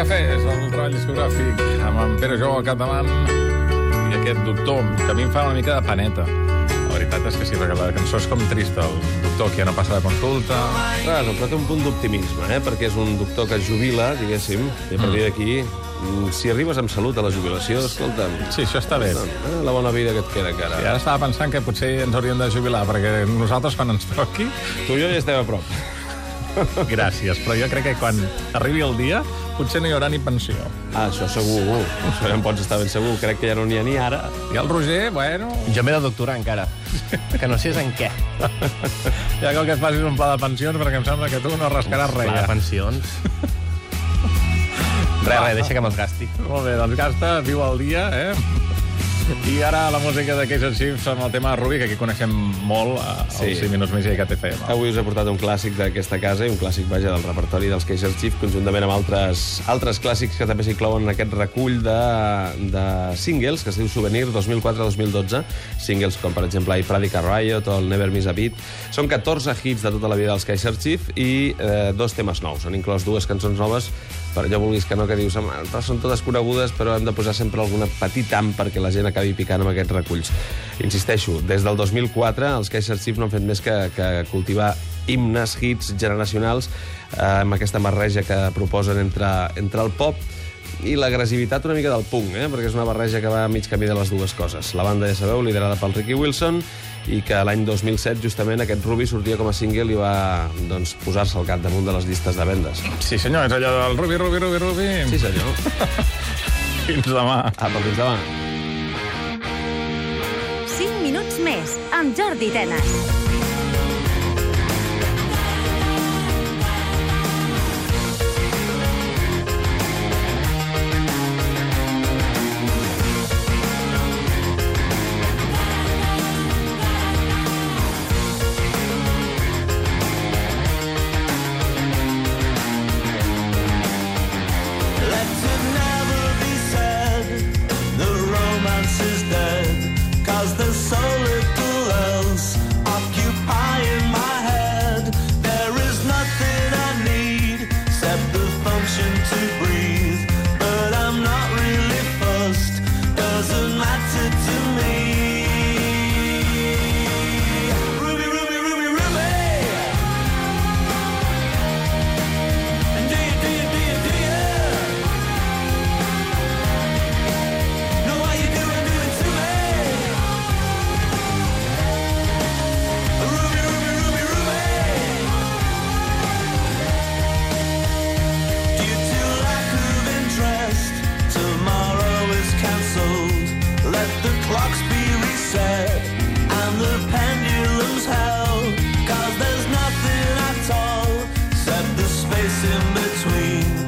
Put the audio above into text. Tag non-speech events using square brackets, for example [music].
cafè, és el treball discogràfic amb en Pere Jou al capdavant i aquest doctor, que a mi em fa una mica de paneta. La veritat és que sí, perquè la cançó és com trista. El doctor que ja no passa de consulta... Bueno, però té un punt d'optimisme, eh? perquè és un doctor que es jubila, diguéssim, i a partir d'aquí, mm, si arribes amb salut a la jubilació, escolta'm, Sí, això està bé. eh, la bona vida que et queda encara. I ara estava pensant que potser ens hauríem de jubilar, perquè nosaltres, quan ens toqui... Tu i jo ja estem a prop. Gràcies, però jo crec que quan arribi el dia potser no hi haurà ni pensió. Ah, això segur, això ja en pots estar ben segur. Crec que ja no n'hi ha ni ara. I el Roger, bueno... Jo m'he de doctorar encara. Que no sé en què. Ja cal que et facis un pla de pensions, perquè em sembla que tu no rascaràs res. Pla de pensions. Res, res, deixa que me'ls gasti. Molt bé, doncs gasta, viu el dia, eh? I ara la música de Case Chiefs amb el tema de Rubí, que aquí coneixem molt a, Sí. als 5 minuts més i a KTFM. Avui us he portat un clàssic d'aquesta casa i un clàssic, vaja, del repertori dels Kaiser Chief, conjuntament amb altres, altres clàssics que també s'inclouen en aquest recull de, de singles, que es diu Souvenir 2004-2012. Singles com, per exemple, I Pradica Riot o el Never Miss a Beat. Són 14 hits de tota la vida dels Kaiser Chief i eh, dos temes nous. Han inclòs dues cançons noves per allò vulguis que no, que dius, "Home, són totes conegudes, però hem de posar sempre alguna petita am perquè la gent acabi picant amb aquests reculls. Insisteixo, des del 2004 els Kaiser Chiefs no han fet més que, que cultivar himnes, hits generacionals eh, amb aquesta barreja que proposen entre, entre el pop i l'agressivitat una mica del punk, eh? perquè és una barreja que va a mig camí de les dues coses. La banda, ja sabeu, liderada pel Ricky Wilson, i que l'any 2007, justament, aquest Ruby sortia com a single i va doncs, posar-se al cap damunt de les llistes de vendes. Sí, senyor, és allò del Rubi, Rubi, Rubi, Rubi. Sí, senyor. [laughs] Fins demà. Apa, fins demà. 5 minuts més amb Jordi Tenes. and the pendulum's held. There's nothing at all except the space in between.